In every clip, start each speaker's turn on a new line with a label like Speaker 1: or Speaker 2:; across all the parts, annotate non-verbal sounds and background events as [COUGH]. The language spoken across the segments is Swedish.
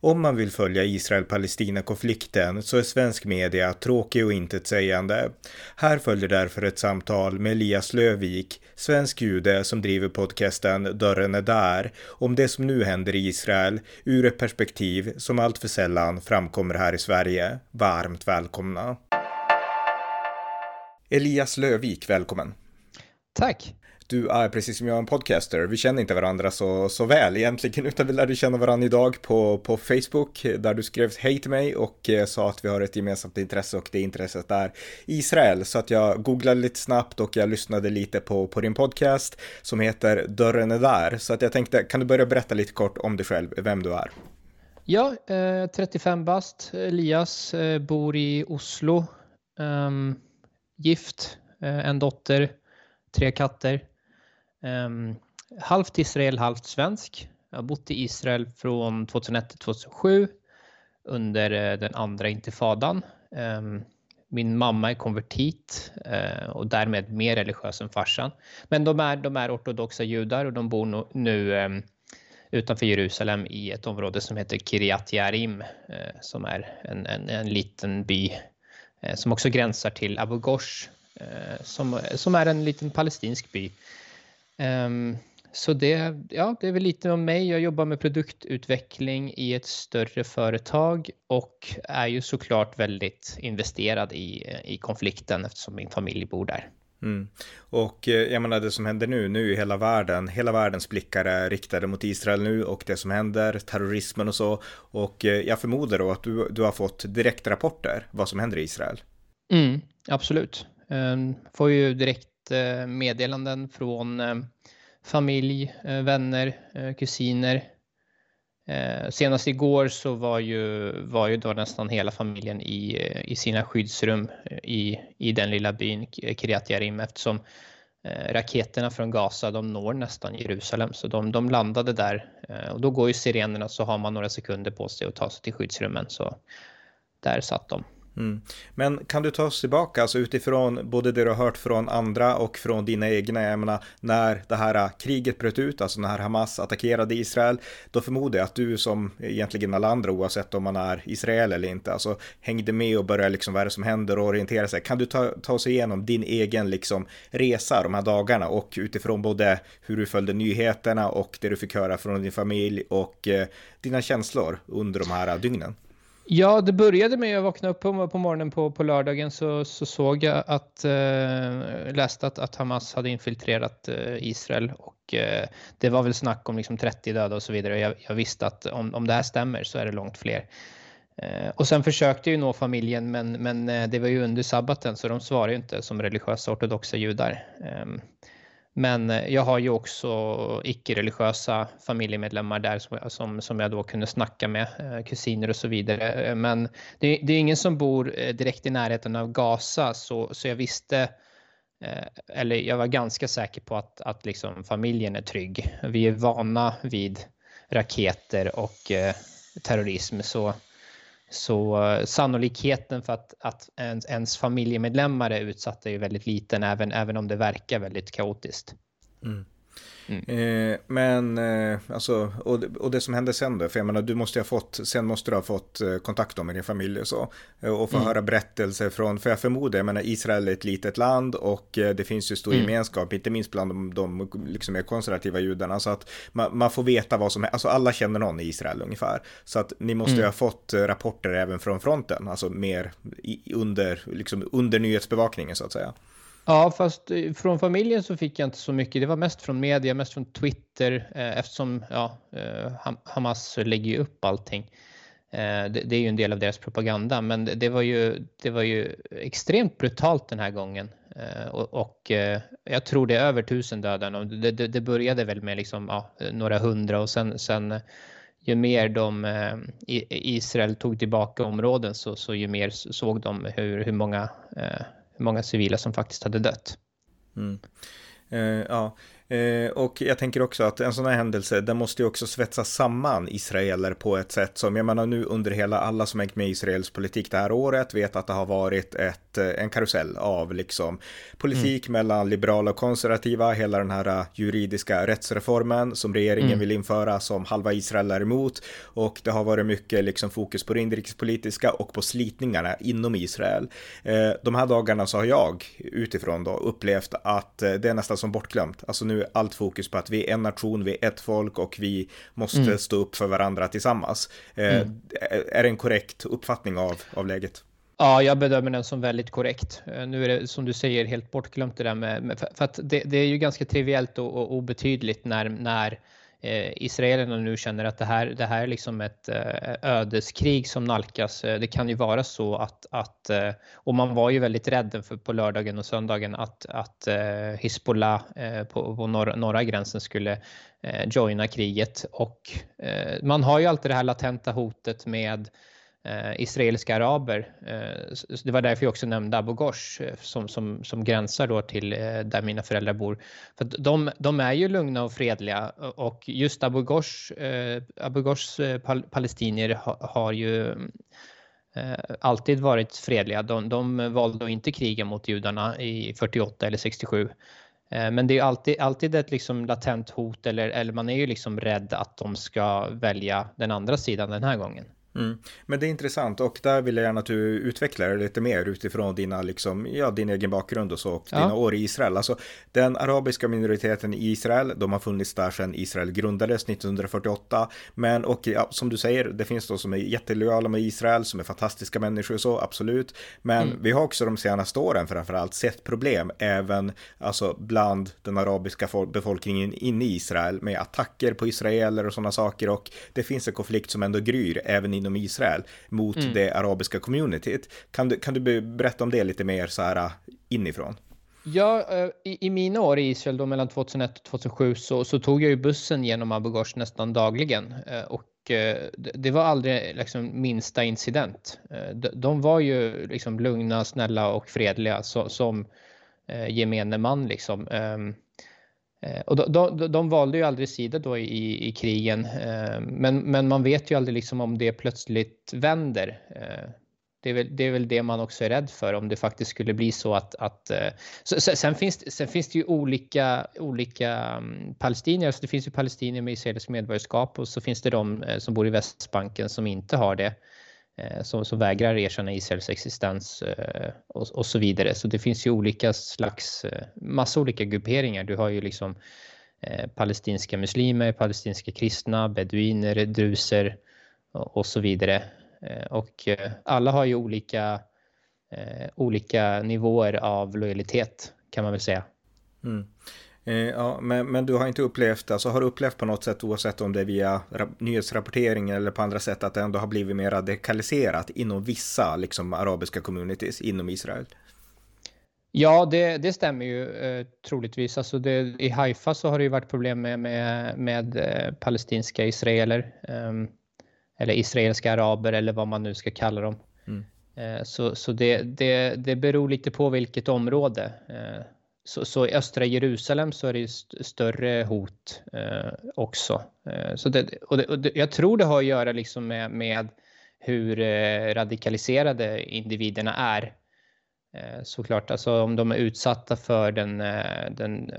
Speaker 1: Om man vill följa Israel-Palestina-konflikten så är svensk media tråkig och intetsägande. Här följer därför ett samtal med Elias Lövik, svensk jude som driver podcasten Dörren är där, om det som nu händer i Israel ur ett perspektiv som allt för sällan framkommer här i Sverige. Varmt välkomna! Elias Lövik, välkommen!
Speaker 2: Tack!
Speaker 1: Du är precis som jag en podcaster. Vi känner inte varandra så, så väl egentligen, [LAUGHS] utan vi lärde känna varandra idag på, på Facebook där du skrev hej till mig och eh, sa att vi har ett gemensamt intresse och det intresset är Israel. Så att jag googlade lite snabbt och jag lyssnade lite på, på din podcast som heter Dörren är där. Så att jag tänkte, kan du börja berätta lite kort om dig själv, vem du är?
Speaker 2: Ja, eh, 35 bast, Elias, eh, bor i Oslo, ehm, gift, eh, en dotter, tre katter. Um, halvt Israel, halvt svensk. Jag har bott i Israel från 2001 till 2007 under eh, den andra intifadan. Um, min mamma är konvertit uh, och därmed mer religiös än farsan. Men de är, de är ortodoxa judar och de bor nu, nu um, utanför Jerusalem i ett område som heter Kiryat Yarim uh, eh, som är en, en, en liten by som också gränsar till Abu Ghosh som, som är en liten palestinsk by så det, ja, det är väl lite om mig. Jag jobbar med produktutveckling i ett större företag och är ju såklart väldigt investerad i, i konflikten eftersom min familj bor där.
Speaker 1: Mm. Och eh, jag menar det som händer nu, nu i hela världen, hela världens blickar är riktade mot Israel nu och det som händer, terrorismen och så. Och eh, jag förmodar då att du, du har fått direktrapporter vad som händer i Israel.
Speaker 2: Mm, absolut. Um, får ju direkt Eh, meddelanden från eh, familj, eh, vänner, kusiner. Senast igår så var ju, var ju då nästan hela familjen i, i sina skyddsrum i, i den lilla byn Kiryat Yarim eftersom raketerna från Gaza de når nästan Jerusalem så de, de landade där och då går ju sirenerna så har man några sekunder på sig att ta sig till skyddsrummen så där satt de.
Speaker 1: Mm. Men kan du ta oss tillbaka, alltså utifrån både det du har hört från andra och från dina egna, jag menar, när det här äh, kriget bröt ut, alltså när Hamas attackerade Israel, då förmodar jag att du som egentligen alla andra, oavsett om man är Israel eller inte, alltså hängde med och började liksom vad är det som händer och orientera sig. Kan du ta, ta oss igenom din egen liksom resa de här dagarna och utifrån både hur du följde nyheterna och det du fick höra från din familj och eh, dina känslor under de här äh, dygnen?
Speaker 2: Ja, det började med att jag vaknade upp på, på morgonen på, på lördagen så, så såg jag att, eh, läste att, att Hamas hade infiltrerat eh, Israel och eh, det var väl snack om liksom 30 döda och så vidare. Jag, jag visste att om, om det här stämmer så är det långt fler. Eh, och sen försökte jag ju nå familjen men, men eh, det var ju under sabbaten så de svarade ju inte som religiösa ortodoxa judar. Ehm, men eh, jag har ju också icke-religiösa familjemedlemmar där som, som, som jag då kunde snacka med, eh, kusiner och så vidare. Eh, men det, det är ingen som bor direkt i närheten av Gaza så, så jag visste eller jag var ganska säker på att, att liksom familjen är trygg. Vi är vana vid raketer och terrorism så så eh, sannolikheten för att, att ens, ens familjemedlemmar är utsatta är ju väldigt liten, även, även om det verkar väldigt kaotiskt.
Speaker 1: Mm. Mm. Eh, men eh, alltså, och, och det som hände sen då, för jag menar du måste ha fått, sen måste du ha fått eh, kontakt med din familj och så. Och få mm. höra berättelser från, för jag förmodar, jag menar Israel är ett litet land och det finns ju stor mm. gemenskap, inte minst bland de, de liksom mer konservativa judarna. Så att man, man, får veta vad som är, alltså alla känner någon i Israel ungefär. Så att ni måste mm. ha fått rapporter även från fronten, alltså mer i, under, liksom under nyhetsbevakningen så att säga.
Speaker 2: Ja, fast eh, från familjen så fick jag inte så mycket. Det var mest från media, mest från Twitter eh, eftersom ja, eh, Hamas lägger ju upp allting. Eh, det, det, är ju en del av deras propaganda, men det var ju, det var ju extremt brutalt den här gången. Eh, och, och jag tror det är över tusen döda. Det, det, det, började väl med liksom, ja, några hundra och sen, sen ju mer de, Israel tog tillbaka områden så, så ju mer såg de hur, hur många många civila som faktiskt hade dött.
Speaker 1: Mm. Eh, ja, Eh, och jag tänker också att en sån här händelse, den måste ju också svetsa samman israeler på ett sätt som, jag menar nu under hela, alla som hängt med i Israels politik det här året vet att det har varit ett, eh, en karusell av liksom politik mm. mellan liberala och konservativa, hela den här eh, juridiska rättsreformen som regeringen mm. vill införa som halva Israel är emot och det har varit mycket liksom fokus på det inrikespolitiska och på slitningarna inom Israel. Eh, de här dagarna så har jag utifrån då upplevt att det är nästan som bortglömt. Alltså nu allt fokus på att vi är en nation, vi är ett folk och vi måste mm. stå upp för varandra tillsammans. Eh, mm. Är det en korrekt uppfattning av, av läget?
Speaker 2: Ja, jag bedömer den som väldigt korrekt. Eh, nu är det som du säger helt bortglömt det där med, för att det, det är ju ganska triviellt och, och obetydligt när, när eh, israelerna nu känner att det här, det här är liksom ett eh, ödeskrig som nalkas. Eh, det kan ju vara så att, att eh, och man var ju väldigt rädd för på lördagen och söndagen att, att eh, Hizbollah eh, på, på norra, norra gränsen skulle eh, joina kriget och man har ju alltid det här latenta hotet med eh, israeliska araber. Eh, det var därför jag också nämnde Abu Ghosh eh, som, som, som gränsar då till eh, där mina föräldrar bor. För de, de är ju lugna och fredliga eh, och just Abu Ghosh, eh, Abu Ghosh eh, pal palestinier ha, har ju eh, alltid varit fredliga. De, de valde att inte kriga mot judarna i 48 eller 67. Eh, men det är alltid, alltid ett liksom latent hot eller, eller man är ju liksom rädd att de ska välja den andra sidan den här gången.
Speaker 1: Mm. Men det är intressant och där vill jag gärna att du utvecklar det lite mer utifrån dina, liksom, ja, din egen bakgrund och så och ja. dina år i Israel. Alltså, den arabiska minoriteten i Israel, de har funnits där sedan Israel grundades 1948. Men och ja, som du säger, det finns de som är jättelojala med Israel, som är fantastiska människor och så, absolut. Men mm. vi har också de senaste åren framförallt sett problem även alltså, bland den arabiska befolkningen inne i Israel med attacker på israeler och sådana saker och det finns en konflikt som ändå gryr även inom Israel mot mm. det arabiska communityt. Kan du, kan du berätta om det lite mer så här äh, inifrån?
Speaker 2: Ja, äh, i, i mina år i Israel då mellan 2001 och 2007 så, så tog jag ju bussen genom Abu Ghosh nästan dagligen äh, och det var aldrig liksom minsta incident. De var ju liksom lugna, snälla och fredliga som gemene man liksom. Eh, och de, de, de, valde ju aldrig sida då i, i krigen, eh, men, men man vet ju aldrig liksom om det plötsligt vänder. Eh, det är, väl, det är väl det man också är rädd för om det faktiskt skulle bli så att... att så, sen, finns, sen finns det ju olika, olika mm, palestinier, så det finns ju palestinier med israeliskt medborgarskap och så finns det de som bor i Västbanken som inte har det. Eh, som, som vägrar erkänna Israels existens eh, och, och, så vidare. Så det finns ju olika slags, eh, massa olika grupperingar. Du har ju liksom palestinska muslimer, palestinska kristna, beduiner, druser och, och så vidare. Och alla har ju olika, olika nivåer av lojalitet kan man väl säga.
Speaker 1: Mm. Eh, ja, men, men du har inte upplevt, alltså har du upplevt på något sätt oavsett om det är via nyhetsrapportering eller på andra sätt att det ändå har blivit mer radikaliserat inom vissa liksom arabiska communities inom Israel?
Speaker 2: Ja, det, det stämmer ju eh, troligtvis. Alltså det, I Haifa så har det ju varit problem med, med, med eh, palestinska israeler. Eh, eller israeliska araber eller vad man nu ska kalla dem. Mm. Eh, så så det, det, det beror lite på vilket område. Eh, så, så, i östra Jerusalem så är det st större hot eh, också. Eh, så det, och det, och det, jag tror det har att göra liksom med, med hur eh, radikaliserade individerna är. Eh, såklart, alltså om de är utsatta för den, eh, den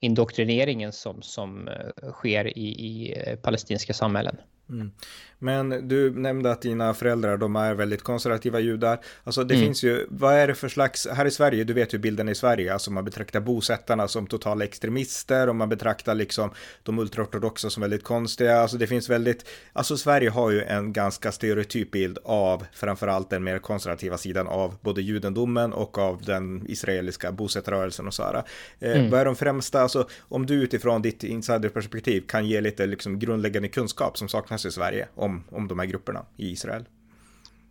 Speaker 2: indoktrineringen som, som eh, sker i, i eh, palestinska samhällen.
Speaker 1: Mm. Men du nämnde att dina föräldrar, de är väldigt konservativa judar. Alltså det mm. finns ju, vad är det för slags, här i Sverige, du vet ju bilden i Sverige, alltså man betraktar bosättarna som totala extremister och man betraktar liksom de ultraortodoxa som väldigt konstiga. Alltså det finns väldigt, alltså Sverige har ju en ganska stereotyp bild av framförallt den mer konservativa sidan av både judendomen och av den israeliska bosättarrörelsen och så här. Eh, mm. Vad är de främsta, alltså om du utifrån ditt insiderperspektiv kan ge lite liksom grundläggande kunskap som saknas i Sverige om, om de här grupperna i Israel?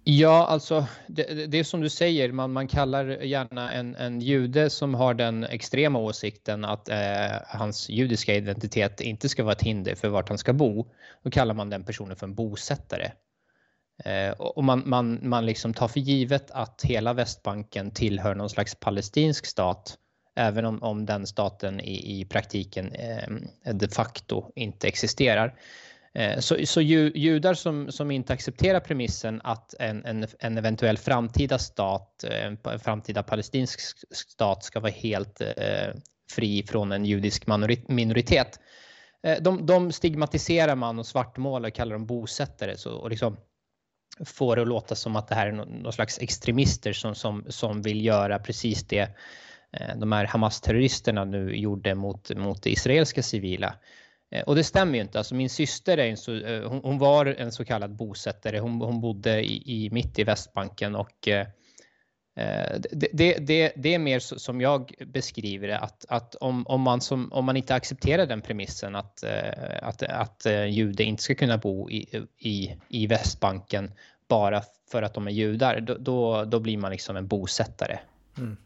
Speaker 2: Ja, alltså det, det är som du säger, man, man kallar gärna en, en jude som har den extrema åsikten att eh, hans judiska identitet inte ska vara ett hinder för vart han ska bo. Då kallar man den personen för en bosättare. Eh, och man, man, man liksom tar för givet att hela Västbanken tillhör någon slags palestinsk stat även om, om den staten i, i praktiken eh, de facto inte existerar. Eh, så, så ju, judar som, som inte accepterar premissen att en, en, en eventuell framtida stat, eh, en framtida palestinsk stat ska vara helt eh, fri från en judisk minoritet. Eh, de, de stigmatiserar man och svartmålar och kallar dem bosättare så, och liksom får det att låta som att det här är någon slags extremister som, som, som vill göra precis det de här Hamas-terroristerna nu gjorde mot, mot det israeliska civila. Eh, och det stämmer ju inte. Alltså min syster är en så, eh, hon, hon var en så kallad bosättare. Hon, hon bodde i, i, mitt i Västbanken och Eh, eh det, det, det, det, är mer som jag beskriver det, att, att om, om, man som, om man inte accepterar den premissen att, eh, att, att jude inte ska kunna bo i, i, i Västbanken bara för att de är judar, då, då, då blir man liksom en bosättare. Mm.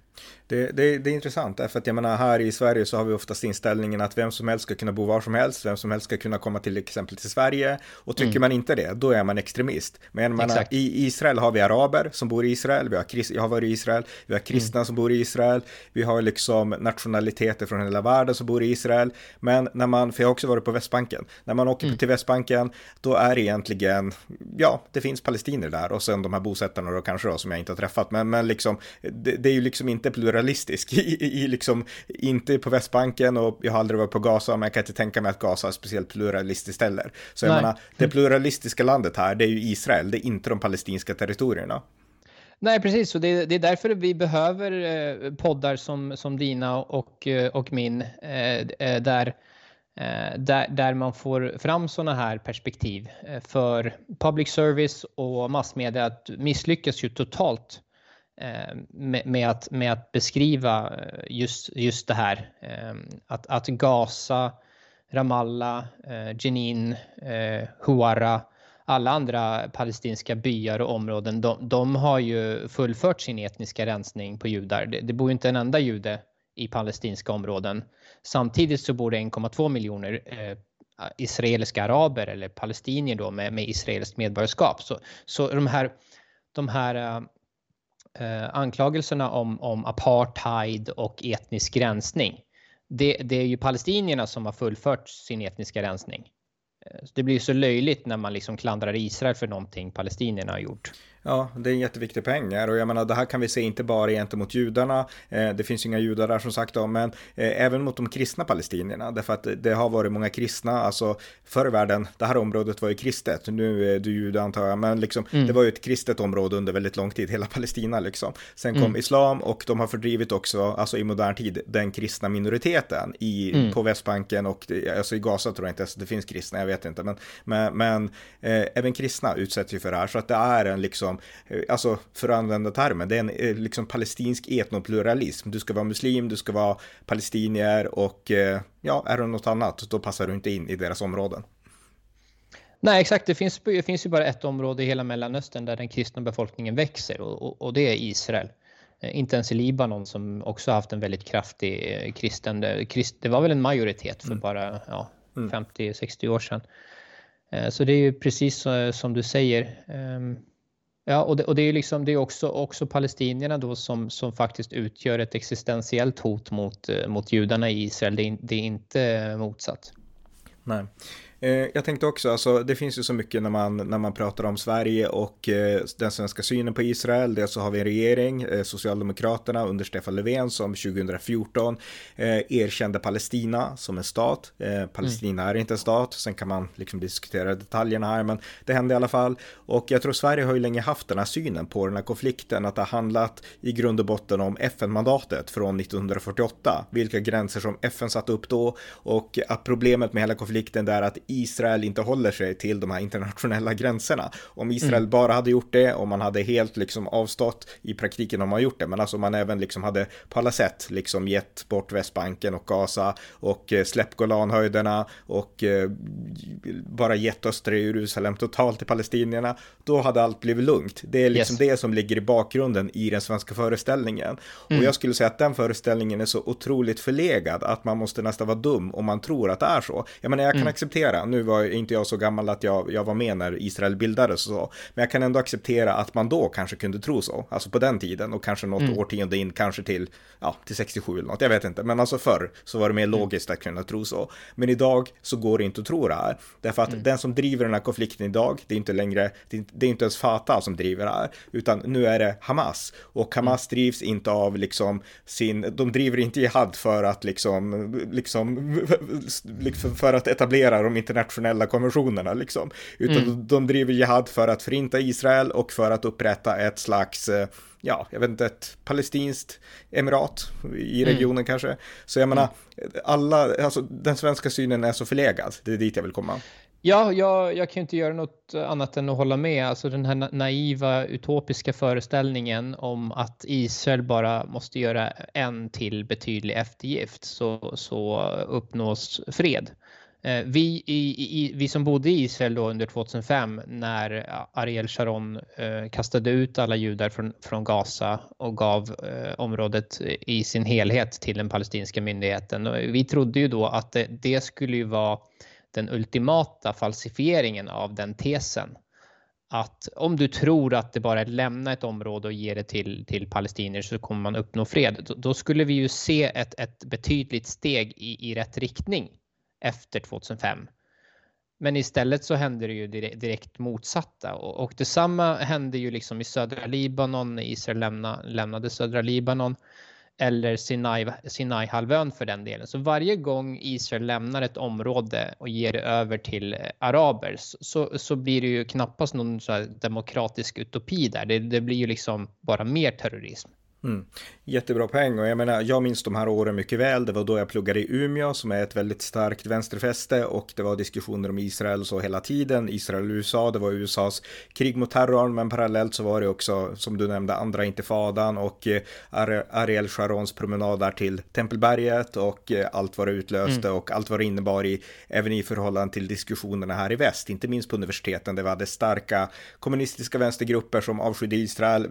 Speaker 1: Det, det, det, är intressant, för att jag menar här i Sverige så har vi oftast inställningen att vem som helst ska kunna bo var som helst, vem som helst ska kunna komma till exempel till Sverige och tycker mm. man inte det, då är man extremist. Men menar, i Israel har vi araber som bor i Israel, vi har, jag har varit i Israel, vi har kristna mm. som bor i Israel, vi har liksom nationaliteter från hela världen som bor i Israel. Men när man, för jag har också varit på Västbanken, när man åker mm. till Västbanken, då är det egentligen, ja, det finns palestinier där och sen de här bosättarna då kanske då som jag inte har träffat, men, men liksom, det, det är ju liksom inte realistisk. [LAUGHS] I, i, liksom, inte på Västbanken och jag har aldrig varit på Gaza, men jag kan inte tänka mig att Gaza är speciellt pluralistiskt heller. Så jag menar, det pluralistiska landet här, det är ju Israel, det är inte de palestinska territorierna.
Speaker 2: Nej, precis. Och det, det, är därför vi behöver eh, poddar som, som dina och, eh, och min, eh, där, där, där man får fram sådana här perspektiv. För public service och massmedia misslyckas ju totalt Eh, med, med, att, med att beskriva eh, just, just det här. Eh, att, att Gaza, Ramallah, Jenin, Huara, alla andra palestinska byar och områden, de, de, har ju fullfört sin etniska rensning på judar. Det, det bor inte en enda jude i palestinska områden. Samtidigt så bor det 1,2 miljoner eh, israeliska araber eller palestinier då med, med israeliskt medborgarskap. Så, så de här, de här eh, anklagelserna om, om apartheid och etnisk rensning. Det, det är ju palestinierna som har fullfört sin etniska rensning. Eh, det blir så löjligt när man liksom klandrar Israel för någonting palestinierna har gjort.
Speaker 1: Ja, det är en jätteviktig poäng här och jag menar det här kan vi se inte bara gentemot judarna. Eh, det finns inga judar där som sagt då, men eh, även mot de kristna palestinierna därför att det har varit många kristna, alltså förr i världen, det här området var ju kristet, nu är du jude antar jag, men liksom mm. det var ju ett kristet område under väldigt lång tid, hela Palestina liksom. Sen kom mm. islam och de har fördrivit också, alltså i modern tid, den kristna minoriteten i, mm. på Västbanken och alltså i Gaza tror jag inte ens det finns kristna, jag vet inte, men, men, men eh, även kristna utsätts ju för det här, så att det är en liksom Eh, alltså för att använda termen, det är en eh, liksom palestinsk etnopluralism. Du ska vara muslim, du ska vara palestinier och eh, ja, är du något annat, då passar du inte in i deras områden.
Speaker 2: Nej, exakt. Det finns, det finns ju bara ett område i hela Mellanöstern där den kristna befolkningen växer och, och, och det är Israel. Inte ens i Libanon som också haft en väldigt kraftig kristen, krist, det var väl en majoritet för mm. bara ja, 50-60 mm. år sedan. Så det är ju precis som du säger. Ja, och det, och det är liksom det är också, också palestinierna då som, som faktiskt utgör ett existentiellt hot mot, eh, mot judarna i Israel. Det är, det är inte eh, motsatt.
Speaker 1: Nej. Eh, jag tänkte också, alltså, det finns ju så mycket när man, när man pratar om Sverige och eh, den svenska synen på Israel. Dels så har vi en regering, eh, Socialdemokraterna under Stefan Löfven som 2014 eh, erkände Palestina som en stat. Eh, Palestina mm. är inte en stat, sen kan man liksom diskutera detaljerna här, men det hände i alla fall. Och jag tror Sverige har ju länge haft den här synen på den här konflikten, att det har handlat i grund och botten om FN-mandatet från 1948, vilka gränser som FN satte upp då och att problemet med hela konflikten är att Israel inte håller sig till de här internationella gränserna. Om Israel mm. bara hade gjort det, om man hade helt liksom avstått, i praktiken har man gjort det, men alltså man även liksom hade på alla sätt liksom gett bort Västbanken och Gaza och eh, släppt Golanhöjderna och eh, bara gett östra Jerusalem totalt till palestinierna, då hade allt blivit lugnt. Det är liksom yes. det som ligger i bakgrunden i den svenska föreställningen. Mm. Och jag skulle säga att den föreställningen är så otroligt förlegad att man måste nästan vara dum om man tror att det är så. Jag menar, jag kan mm. acceptera acceptera, nu var inte jag så gammal att jag, jag var med när Israel bildades och så, men jag kan ändå acceptera att man då kanske kunde tro så, alltså på den tiden och kanske något mm. årtionde in, kanske till, ja, till 67 eller något, jag vet inte, men alltså förr så var det mer mm. logiskt att kunna tro så. Men idag så går det inte att tro det här, därför att mm. den som driver den här konflikten idag, det är inte längre, det är, det är inte ens Fatah som driver det här, utan nu är det Hamas, och Hamas mm. drivs inte av liksom sin, de driver inte jihad för att liksom, liksom, [LAUGHS] liksom för att etablera de internationella konventionerna liksom, utan mm. de driver jihad för att förinta Israel och för att upprätta ett slags eh, ja, jag vet inte, ett palestinskt emirat i mm. regionen mm. kanske. Så jag menar, alla, alltså den svenska synen är så förlegad, det är dit jag vill komma.
Speaker 2: Ja, jag, jag kan inte göra något annat än att hålla med. Alltså den här naiva utopiska föreställningen om att Israel bara måste göra en till betydlig eftergift så, så uppnås fred. Eh, vi, i, i, vi som bodde i Israel då under 2005 när eh, Ariel Sharon eh, kastade ut alla judar från, från Gaza och gav eh, området eh, i sin helhet till den palestinska myndigheten. Och vi trodde ju då att det, det skulle ju vara den ultimata falsifieringen av den tesen. Att om du tror att det bara är att lämna ett område och ge det till, till palestinier så kommer man uppnå fred. Då, då skulle vi ju se ett, ett betydligt steg i, i rätt riktning efter 2005. Men istället så hände det ju direkt motsatta och, och detsamma hände ju liksom i södra Libanon när Israel lämna, lämnade södra Libanon eller Sinai, Sinaihalvön för den delen. Så varje gång Israel lämnar ett område och ger det över till araber så, så blir det ju knappast någon så demokratisk utopi där. Det, det blir ju liksom bara mer terrorism.
Speaker 1: Mm. Jättebra poäng och jag menar, jag minns de här åren mycket väl. Det var då jag pluggade i Umeå som är ett väldigt starkt vänsterfäste och det var diskussioner om Israel så hela tiden. Israel och USA, det var USAs krig mot terrorn, men parallellt så var det också, som du nämnde, andra intifadan och eh, Ariel Sharons promenad där till Tempelberget och eh, allt vad det utlöste mm. och allt vad det innebar i, även i förhållande till diskussionerna här i väst, inte minst på universiteten där vi hade starka kommunistiska vänstergrupper som avskydde Israel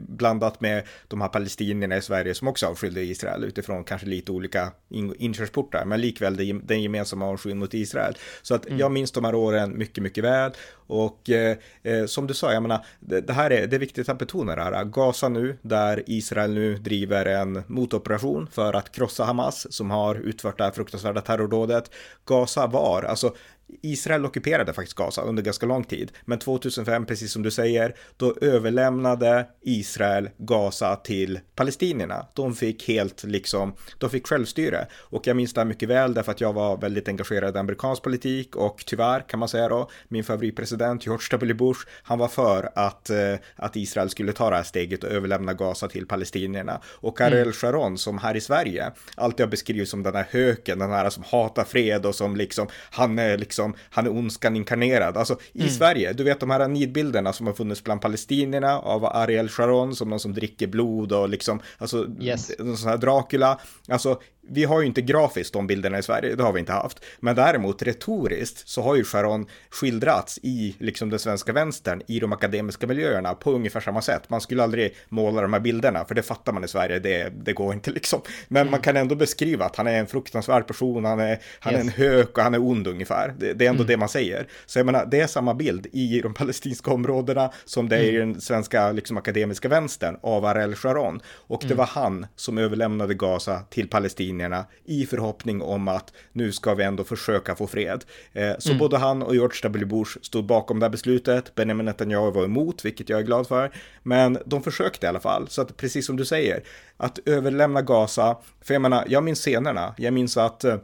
Speaker 1: blandat med de här palestinierna i Sverige som också avskylde Israel utifrån kanske lite olika inkörsportar, men likväl den gemensamma avskyn mot Israel. Så att mm. jag minns de här åren mycket, mycket väl och eh, eh, som du sa, jag menar, det, det, här är, det är viktigt att betona det här. Gaza nu, där Israel nu driver en motoperation för att krossa Hamas som har utfört det här fruktansvärda terrordådet. Gaza var, alltså Israel ockuperade faktiskt Gaza under ganska lång tid, men 2005, precis som du säger, då överlämnade Israel Gaza till palestinierna. De fick helt liksom, de fick självstyre. Och jag minns det här mycket väl därför att jag var väldigt engagerad i amerikansk politik och tyvärr kan man säga då, min favoritpresident George W. Bush, han var för att, eh, att Israel skulle ta det här steget och överlämna Gaza till palestinierna. Och Ariel mm. Sharon som här i Sverige alltid har beskrivits som den här höken, den här som hatar fred och som liksom, han är liksom liksom, han är ondskan inkarnerad. Alltså i mm. Sverige, du vet de här nidbilderna som har funnits bland palestinierna av Ariel Sharon som någon som dricker blod och liksom, alltså, yes. en sån här Dracula. Alltså vi har ju inte grafiskt de bilderna i Sverige, det har vi inte haft. Men däremot retoriskt så har ju Sharon skildrats i liksom den svenska vänstern i de akademiska miljöerna på ungefär samma sätt. Man skulle aldrig måla de här bilderna, för det fattar man i Sverige, det, det går inte [LAUGHS] liksom. Men mm. man kan ändå beskriva att han är en fruktansvärd person, han är, han yes. är en hök och han är ond ungefär. Det, det är ändå mm. det man säger. Så jag menar, det är samma bild i de [LAUGHS] palestinska områdena som det är i mm. den svenska liksom, akademiska vänstern av Ariel Sharon. Och det mm. var han som överlämnade Gaza till Palestina palestinierna i förhoppning om att nu ska vi ändå försöka få fred. Eh, så mm. både han och George W. Bush stod bakom det här beslutet. Benjamin Netanyahu var emot, vilket jag är glad för. Men de försökte i alla fall. Så att precis som du säger, att överlämna Gaza, för jag menar, jag minns scenerna. Jag minns att eh,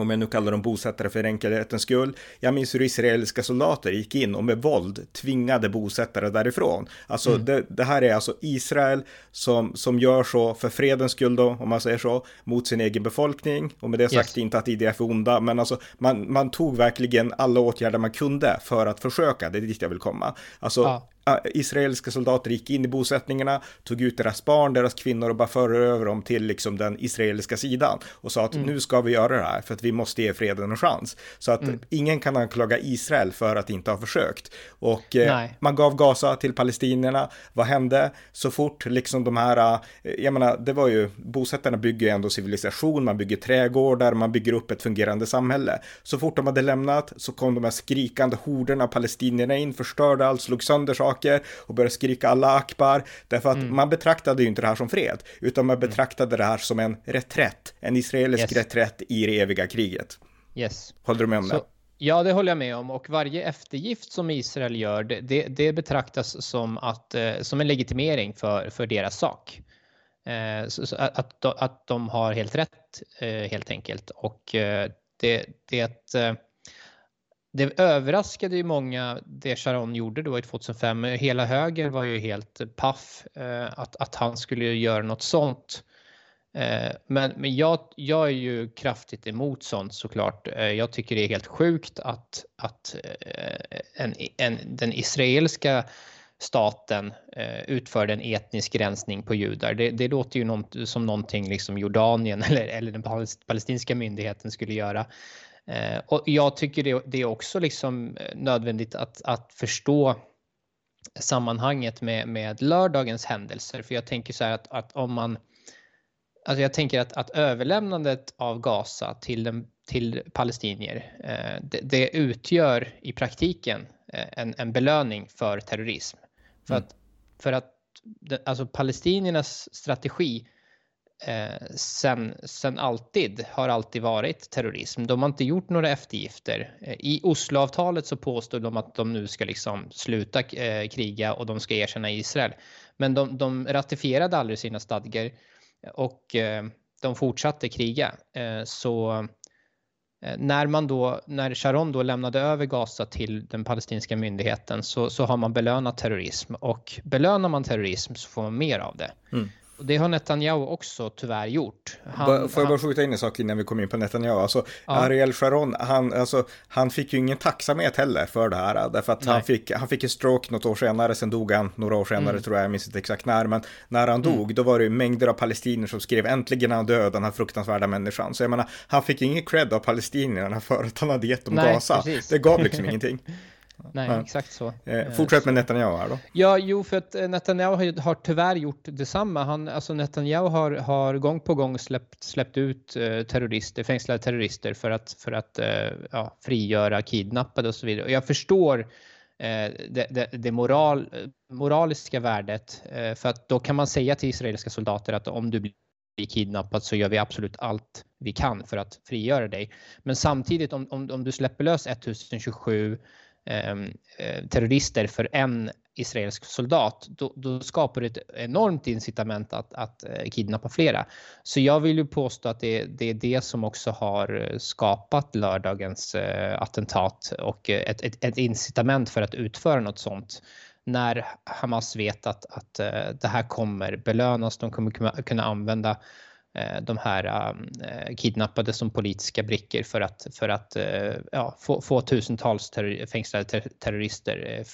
Speaker 1: om jag nu kallar dem bosättare för enkelhetens skull. Jag minns hur israeliska soldater gick in och med våld tvingade bosättare därifrån. Alltså mm. det, det, här är alltså Israel som, som gör så för fredens skull då, om man säger så, mot sin egen befolkning. Och med det sagt yes. inte att IDF är onda, men alltså man, man tog verkligen alla åtgärder man kunde för att försöka, det är dit jag vill komma. Alltså ja israeliska soldater gick in i bosättningarna, tog ut deras barn, deras kvinnor och bara förde över dem till liksom den israeliska sidan och sa att mm. nu ska vi göra det här för att vi måste ge freden en chans. Så att mm. ingen kan anklaga Israel för att inte ha försökt. Och eh, man gav Gaza till palestinierna. Vad hände? Så fort liksom de här, eh, jag menar, det var ju, bosättarna bygger ju ändå civilisation, man bygger trädgårdar, man bygger upp ett fungerande samhälle. Så fort de hade lämnat så kom de här skrikande horderna palestinierna in, förstörde allt, slog sönder saker och började skrika alla akbar. Därför att mm. man betraktade ju inte det här som fred, utan man mm. betraktade det här som en reträtt, en israelisk yes. reträtt i det eviga kriget.
Speaker 2: Yes.
Speaker 1: Håller du med om det?
Speaker 2: Ja, det håller jag med om. Och varje eftergift som Israel gör, det, det, det betraktas som, att, eh, som en legitimering för, för deras sak. Eh, så, så att, att de har helt rätt, eh, helt enkelt. Och det, det, det överraskade ju många det Sharon gjorde då i 2005. Hela höger var ju helt paff eh, att, att han skulle göra något sånt. Eh, men, men jag, jag är ju kraftigt emot sånt såklart. Eh, jag tycker det är helt sjukt att, att eh, en, en, den israeliska staten utförde en etnisk rensning på judar. Det, det låter ju som någonting liksom Jordanien [LAUGHS] eller, eller den palestinska myndigheten skulle göra. Och jag tycker det, det är också liksom nödvändigt att, att förstå sammanhanget med, med lördagens händelser. För jag tänker så här att, att om man Alltså jag tänker att, att överlämnandet av Gaza till, den, till palestinier, eh, det, det, utgör i praktiken eh, en, en belöning för terrorism. För mm. att, för att alltså palestiniernas strategi eh, sen, sen alltid har alltid varit terrorism. De har inte gjort några eftergifter. Eh, I Osloavtalet så påstod de att de nu ska liksom sluta eh, kriga och de ska erkänna Israel. Men de, de ratifierade aldrig sina stadgar och eh, de fortsatte kriga. Eh, så eh, när man då, när Sharon då lämnade över Gaza till den palestinska myndigheten så, så har man belönat terrorism och belönar man terrorism så får man mer av det. Mm. Och det har Netanyahu också tyvärr gjort.
Speaker 1: Han, Får jag bara skjuta in en sak innan vi kommer in på Netanyahu? Alltså, ja. Ariel Sharon, han, alltså, han fick ju ingen tacksamhet heller för det här. Därför att han fick, han fick en stroke något år senare, sen dog han några år senare mm. tror jag, jag minns inte exakt när. Men när han mm. dog, då var det ju mängder av palestinier som skrev äntligen han död, den här fruktansvärda människan. Så jag menar, han fick ingen cred av palestinierna för att han hade gett dem Nej, Gaza. Precis. Det gav liksom ingenting. [LAUGHS]
Speaker 2: Nej, ja. exakt så.
Speaker 1: Eh, fortsätt med Netanyahu här då.
Speaker 2: Ja, jo, för att eh, Netanyahu har, har tyvärr gjort detsamma. Han, alltså Netanyahu har, har gång på gång släppt, släppt ut eh, terrorister, fängslade terrorister för att, för att eh, ja, frigöra kidnappade och så vidare. Och jag förstår eh, det, det, det moral, moraliska värdet, eh, för att då kan man säga till israeliska soldater att om du blir kidnappad så gör vi absolut allt vi kan för att frigöra dig. Men samtidigt om, om, om du släpper lös 1027 Ehm, eh, Ehm, eh, terrorister för en israelisk soldat, då, då, skapar det ett enormt incitament att, att eh, kidnappa flera. Så jag vill ju påstå att det, det är det som också har eh, skapat lördagens attentat och ett, ett, ett, incitament för att utföra något sånt. När Hamas vet att, att det här kommer belönas, de kommer kunna använda de här äh, kidnappade som politiska brickor för att, för att äh, ja, få, få tusentals terror, fängslade ter terrorister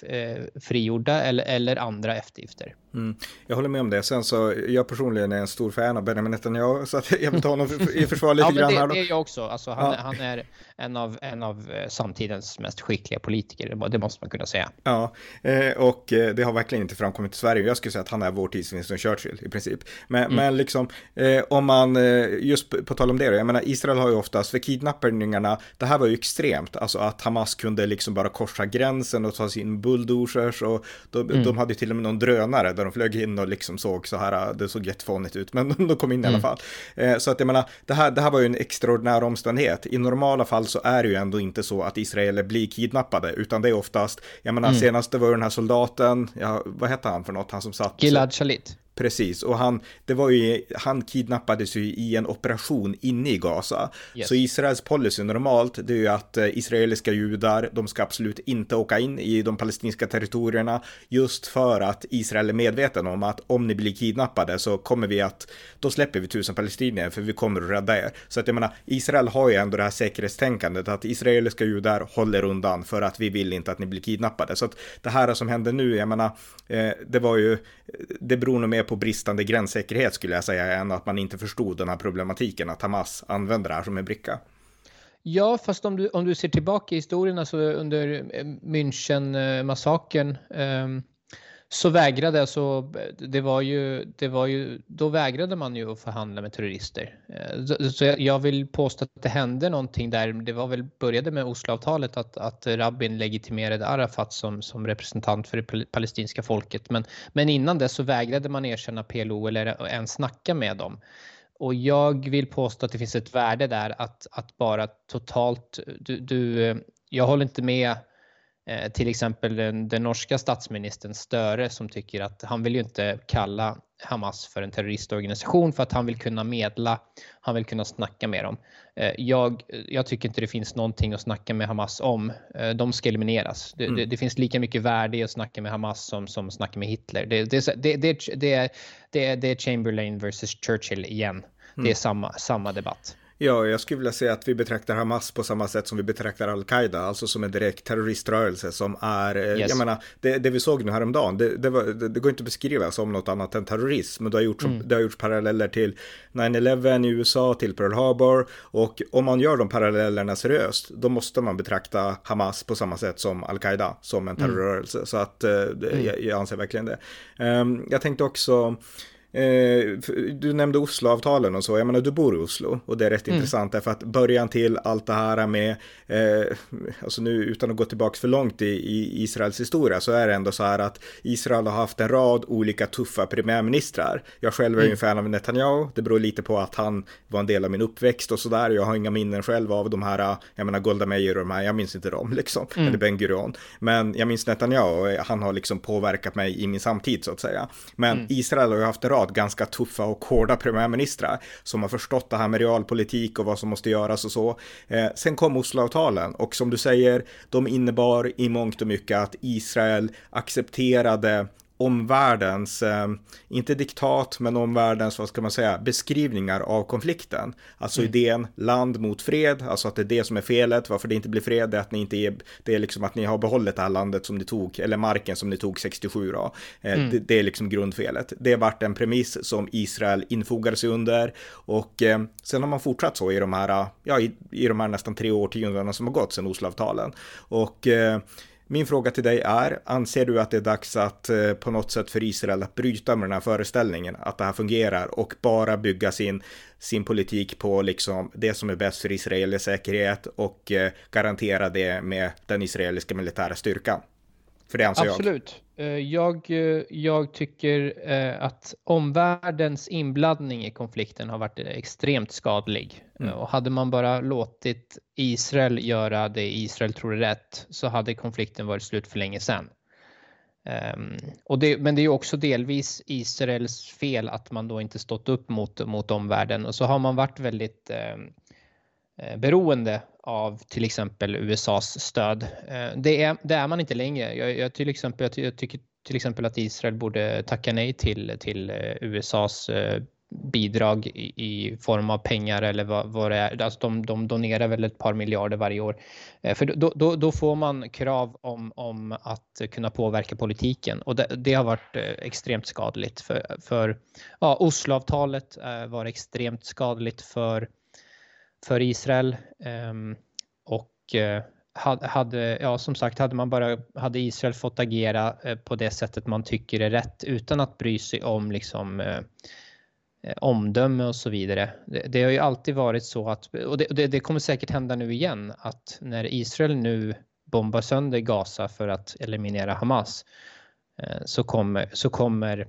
Speaker 2: frigjorda eller, eller andra eftergifter.
Speaker 1: Mm. Jag håller med om det. Sen så, jag personligen är en stor fan av Benjamin Netanyahu, så att [LAUGHS] jag vill ta honom i försvar lite ja,
Speaker 2: grann
Speaker 1: det, här.
Speaker 2: Då. det är jag också. Alltså, han, ja. han är en av, en av samtidens mest skickliga politiker, det måste man kunna säga.
Speaker 1: Ja, och det har verkligen inte framkommit i Sverige. Jag skulle säga att han är vår tids Winston Churchill i princip. Men, mm. men liksom, om man eh, just på tal om det då, jag menar Israel har ju oftast, för kidnappningarna, det här var ju extremt, alltså att Hamas kunde liksom bara korsa gränsen och ta sin bulldozers och de, mm. de hade ju till och med någon drönare där de flög in och liksom såg så här, det såg jättefånigt ut, men [LAUGHS] de kom in i alla mm. fall. Eh, så att jag menar, det här, det här var ju en extraordinär omständighet. I normala fall så är det ju ändå inte så att israeler blir kidnappade, utan det är oftast, jag menar mm. senast det var den här soldaten, ja, vad hette han för något, han som satt?
Speaker 2: Gilad Shalit.
Speaker 1: Precis, och han, det var ju, han kidnappades ju i en operation inne i Gaza. Yes. Så Israels policy normalt, det är ju att eh, israeliska judar, de ska absolut inte åka in i de palestinska territorierna, just för att Israel är medveten om att om ni blir kidnappade så kommer vi att, då släpper vi tusen palestinier för vi kommer att rädda er. Så att jag menar, Israel har ju ändå det här säkerhetstänkandet att israeliska judar håller undan för att vi vill inte att ni blir kidnappade. Så att det här som händer nu, jag menar, eh, det var ju, det beror nog mer på bristande gränssäkerhet skulle jag säga, än att man inte förstod den här problematiken, att Hamas använder det här som en bricka.
Speaker 2: Ja, fast om du, om du ser tillbaka i historien, alltså under eh, München-massakern, ehm, så vägrade alltså, det var ju, det var ju, då vägrade man ju att förhandla med terrorister. Eh, så jag vill påstå att det hände någonting där. Det var väl, började med Osloavtalet att, att Rabin legitimerade Arafat som, som representant för det palestinska folket. Men, men innan det så vägrade man erkänna PLO eller ens snacka med dem. Och jag vill påstå att det finns ett värde där att, att bara totalt, du, du eh, jag håller inte med Eh, till exempel den, den, norska statsministern Störe som tycker att han vill ju inte kalla Hamas för en terroristorganisation för att han vill kunna medla, han vill kunna snacka med dem. Eh, jag, jag tycker inte det finns någonting att snacka med Hamas om. Eh, de ska elimineras. Det, mm. det, det finns lika mycket värde i att snacka med Hamas som, som snacka med Hitler. Det, det, det, det är Chamberlain versus Churchill igen. Mm. Det är mm. samma, samma debatt.
Speaker 1: Ja, jag skulle vilja säga att vi betraktar Hamas på samma sätt som vi betraktar Al-Qaida, alltså som en direkt terroriströrelse som är, eh, yes. jag menar, det, det vi såg nu häromdagen, det, det, var, det, det går inte att beskriva som något annat än terrorism, det har gjorts, mm. det har gjorts paralleller till 9-11 i USA, till Pearl Harbor, och om man gör de parallellerna seriöst, då måste man betrakta Hamas på samma sätt som Al-Qaida, som en mm. terrorrörelse, mm. så att eh, mm. jag, jag anser verkligen det. Um, jag tänkte också, du nämnde Osloavtalen och så, jag menar du bor i Oslo och det är rätt mm. intressant därför att början till allt det här med, eh, alltså nu utan att gå tillbaka för långt i, i, Israels historia så är det ändå så här att Israel har haft en rad olika tuffa premiärministrar. Jag själv är mm. ju en fan av Netanyahu, det beror lite på att han var en del av min uppväxt och sådär. Jag har inga minnen själv av de här, jag menar Golda Meir och de här, jag minns inte dem [LAUGHS] liksom, mm. eller Ben Gurion. Men jag minns Netanyahu, han har liksom påverkat mig i min samtid så att säga. Men mm. Israel har ju haft en rad rad ganska tuffa och hårda premiärministrar som har förstått det här med realpolitik och vad som måste göras och så. Eh, sen kom Osloavtalen och som du säger, de innebar i mångt och mycket att Israel accepterade omvärldens, eh, inte diktat, men omvärldens, vad ska man säga, beskrivningar av konflikten. Alltså mm. idén land mot fred, alltså att det är det som är felet, varför det inte blir fred, det är att ni inte är, det är liksom att ni har behållit det här landet som ni tog, eller marken som ni tog 67 då. Eh, mm. det, det, är liksom grundfelet. Det vart en premiss som Israel infogade sig under och eh, sen har man fortsatt så i de här, ja, i, i de här nästan tre årtiondena som har gått sedan Osloavtalen. Och eh, min fråga till dig är, anser du att det är dags att eh, på något sätt för Israel att bryta med den här föreställningen, att det här fungerar och bara bygga sin, sin politik på liksom det som är bäst för Israels säkerhet och eh, garantera det med den israeliska militära styrkan? För det anser
Speaker 2: Absolut. jag. Jag, eh, jag tycker att omvärldens inblandning i konflikten har varit extremt skadlig. Mm. Och hade man bara låtit Israel göra det Israel tror är rätt så hade konflikten varit slut för länge sedan. Um, och det, men det är också delvis Israels fel att man då inte stått upp mot, mot omvärlden och så har man varit väldigt um, Eh, beroende av till exempel USAs stöd. Eh, det, är, det är man inte längre. Jag, jag till exempel, jag, jag tycker till exempel att Israel borde tacka nej till, till eh, USAs bidrag i, form av pengar eller vad, vad det är. Alltså de, de donerar väl ett par miljarder varje år. För då, då, då får man krav om, om att kunna påverka politiken och det, det har varit extremt skadligt. För, för ja, Osloavtalet var extremt skadligt för, för Israel. Ehm, och eh, hade, ja, som sagt, hade man bara, hade Israel fått agera eh, på det sättet man tycker är rätt utan att bry sig om liksom eh, omdöme och så vidare. Det, det, har ju alltid varit så att, och det, det, det, kommer säkert hända nu igen, att när Israel nu bombar sönder Gaza för att eliminera Hamas så kommer, så kommer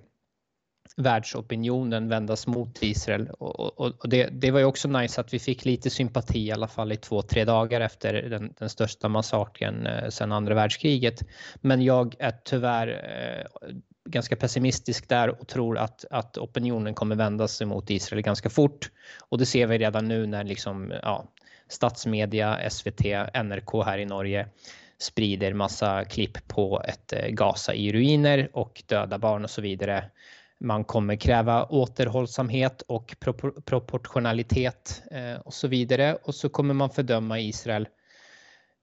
Speaker 2: världsopinionen vändas mot Israel. Och, och, och det, det, var ju också nice att vi fick lite sympati i alla fall i två, tre dagar efter den, den största massakern eh, sedan andra världskriget. Men jag är tyvärr eh, ganska pessimistisk där och tror att, att opinionen kommer vända sig mot Israel ganska fort. Och det ser vi redan nu när liksom, ja, statsmedia, SVT, NRK här i Norge sprider massa klipp på ett eh, Gaza i ruiner och döda barn och så vidare. Man kommer kräva återhållsamhet och proportionalitet eh, och så vidare och så kommer man fördöma Israel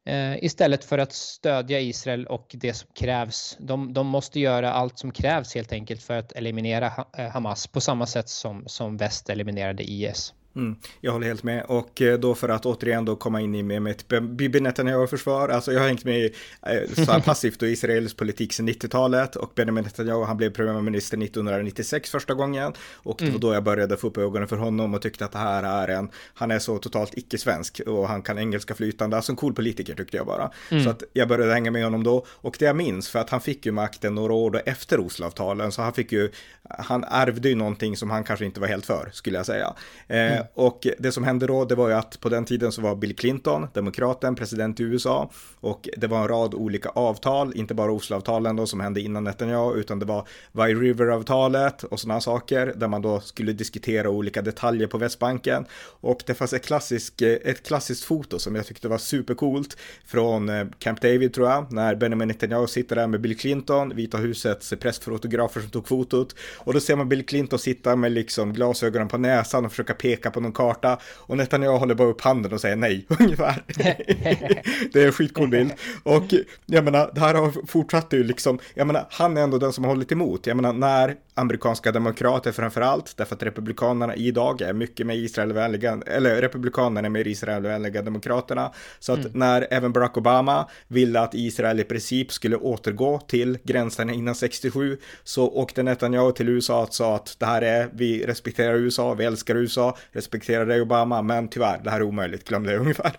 Speaker 2: eh, istället för att stödja Israel och det som krävs. De, de, måste göra allt som krävs helt enkelt för att eliminera eh, Hamas på samma sätt som, som väst eliminerade IS.
Speaker 1: Mm, jag håller helt med och eh, då för att återigen då komma in i med mitt Bibi Netanyahu-försvar, alltså jag har hängt med eh, så [LAUGHS] passivt då Israels politik sedan 90-talet och Benjamin Netanyahu han blev premiärminister 1996 första gången och det var mm. då jag började få upp ögonen för honom och tyckte att det här är en, han är så totalt icke-svensk och han kan engelska flytande, alltså en cool politiker tyckte jag bara. Mm. Så att jag började hänga med honom då och det jag minns för att han fick ju makten några år då efter Osloavtalen så han fick ju, han ärvde ju någonting som han kanske inte var helt för skulle jag säga. Eh. Och det som hände då, det var ju att på den tiden så var Bill Clinton, demokraten, president i USA. Och det var en rad olika avtal, inte bara Osloavtalen då som hände innan Netanyahu, utan det var Wye River-avtalet och sådana saker, där man då skulle diskutera olika detaljer på Västbanken. Och det fanns ett, klassisk, ett klassiskt foto som jag tyckte var supercoolt från eh, Camp David tror jag, när Benjamin Netanyahu sitter där med Bill Clinton, Vita husets pressfotografer som tog fotot. Och då ser man Bill Clinton sitta med liksom glasögonen på näsan och försöka peka på någon karta och Netanyahu håller bara upp handen och säger nej, [LAUGHS] ungefär. det är en skitcool bild. Och jag menar, det här har fortsatt ju liksom, jag menar, han är ändå den som har hållit emot. Jag menar, när amerikanska demokrater framför allt, därför att republikanerna idag är mycket mer Israelvänliga, eller republikanerna är mer Israelvänliga demokraterna. Så att mm. när även Barack Obama ville att Israel i princip skulle återgå till gränserna innan 67, så åkte Netanyahu till USA och sa att det här är, vi respekterar USA, vi älskar USA, respekterar dig Obama, men tyvärr, det här är omöjligt, glöm det [LAUGHS] ungefär.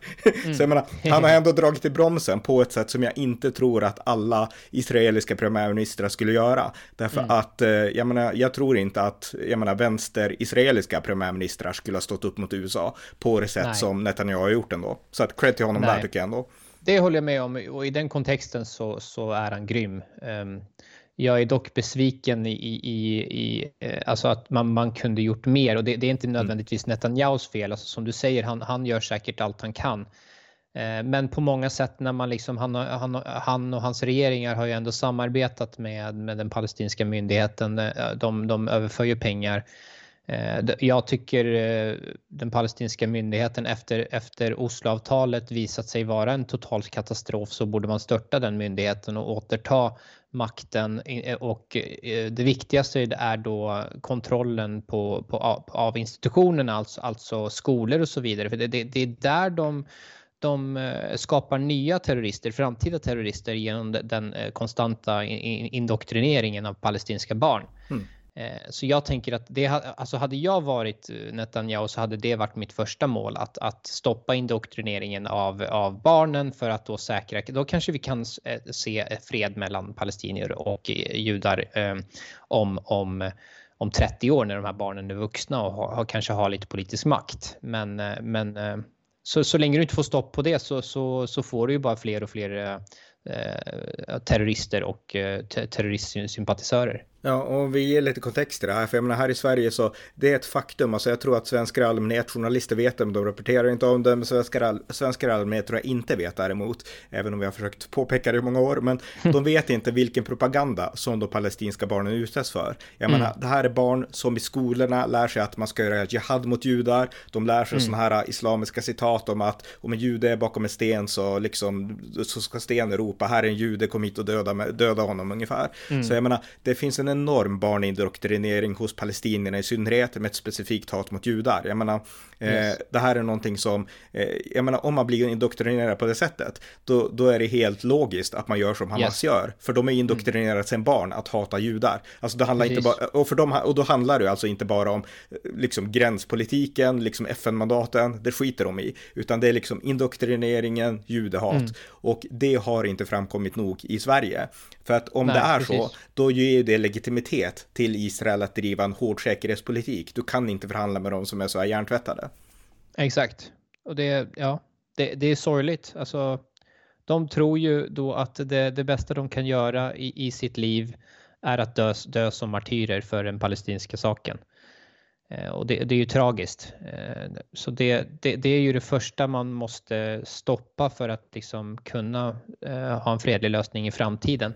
Speaker 1: Mm. så jag menar, han har ändå dragit i bromsen på ett sätt som jag inte tror att alla israeliska premiärministrar skulle göra. Därför mm. att, eh, jag menar, jag tror inte att, jag menar, vänster-israeliska premiärministrar skulle ha stått upp mot USA på det sätt Nej. som Netanyahu har gjort ändå. Så att cred till honom Nej. där tycker jag ändå.
Speaker 2: Det håller jag med om och i den kontexten så, så är han grym. Um, jag är dock besviken i, i, i eh, alltså att man, man kunde gjort mer och det, det är inte mm. nödvändigtvis Netanyahus fel. Alltså som du säger, han, han gör säkert allt han kan. Eh, men på många sätt när man liksom, han, han, han och hans regeringar har ju ändå samarbetat med, med den palestinska myndigheten. Eh, de, de överför ju pengar. Jag tycker den palestinska myndigheten efter, efter Osloavtalet visat sig vara en total katastrof så borde man störta den myndigheten och återta makten eh, och eh, det viktigaste är då kontrollen på, på, av institutionerna, alltså, alltså skolor och så vidare. För det, det, det är där de, de eh, skapar nya terrorister, framtida terrorister genom den konstanta indoktrineringen av palestinska barn. Mm. Eh, så jag tänker att det, alltså hade jag varit eh, Netanyahu så hade det varit mitt första mål att, att stoppa indoktrineringen av, av barnen för att då säkra, då kanske vi kan eh, se fred mellan palestinier och eh, judar om, om, om 30 år när de här barnen är vuxna och har, kanske har lite politisk makt. Men, men så, så länge du inte får stopp på det så, så, så får du ju bara fler och fler terrorister och terroristsympatisörer.
Speaker 1: Ja, och vi ger lite kontext till det här, för jag menar här i Sverige så det är ett faktum, alltså jag tror att svenskar i allmänhet, journalister vet det, men de rapporterar inte om det, men svenskar, svenskar i allmänhet tror jag inte vet däremot, även om vi har försökt påpeka det i många år, men [LAUGHS] de vet inte vilken propaganda som de palestinska barnen utsätts för. Jag mm. menar, det här är barn som i skolorna lär sig att man ska göra jihad mot judar, de lär sig mm. sådana här islamiska citat om att om en jude är bakom en sten så liksom, så ska stenen ropa, här är en jude, kom hit och döda, döda honom ungefär. Mm. Så jag menar, det finns en enorm barnindoktrinering hos palestinierna i synnerhet med ett specifikt hat mot judar. Jag menar, eh, yes. det här är någonting som, eh, jag menar om man blir indoktrinerad på det sättet, då, då är det helt logiskt att man gör som Hamas yes. gör. För de är indoktrinerade mm. sedan barn att hata judar. Alltså det handlar Precis. inte bara, och, för dem, och då handlar det alltså inte bara om eh, liksom gränspolitiken, liksom FN-mandaten, det skiter de i, utan det är liksom indoktrineringen, judehat. Mm. Och det har inte framkommit nog i Sverige. För att om Nej, det är precis. så, då ger det legitimitet till Israel att driva en hård säkerhetspolitik. Du kan inte förhandla med dem som är så här hjärntvättade.
Speaker 2: Exakt. Och det, ja, det, det är sorgligt. Alltså, de tror ju då att det, det bästa de kan göra i, i sitt liv är att dö, dö som martyrer för den palestinska saken. Eh, och det, det, är ju tragiskt. Eh, så det, det, det, är ju det första man måste stoppa för att liksom kunna eh, ha en fredlig lösning i framtiden.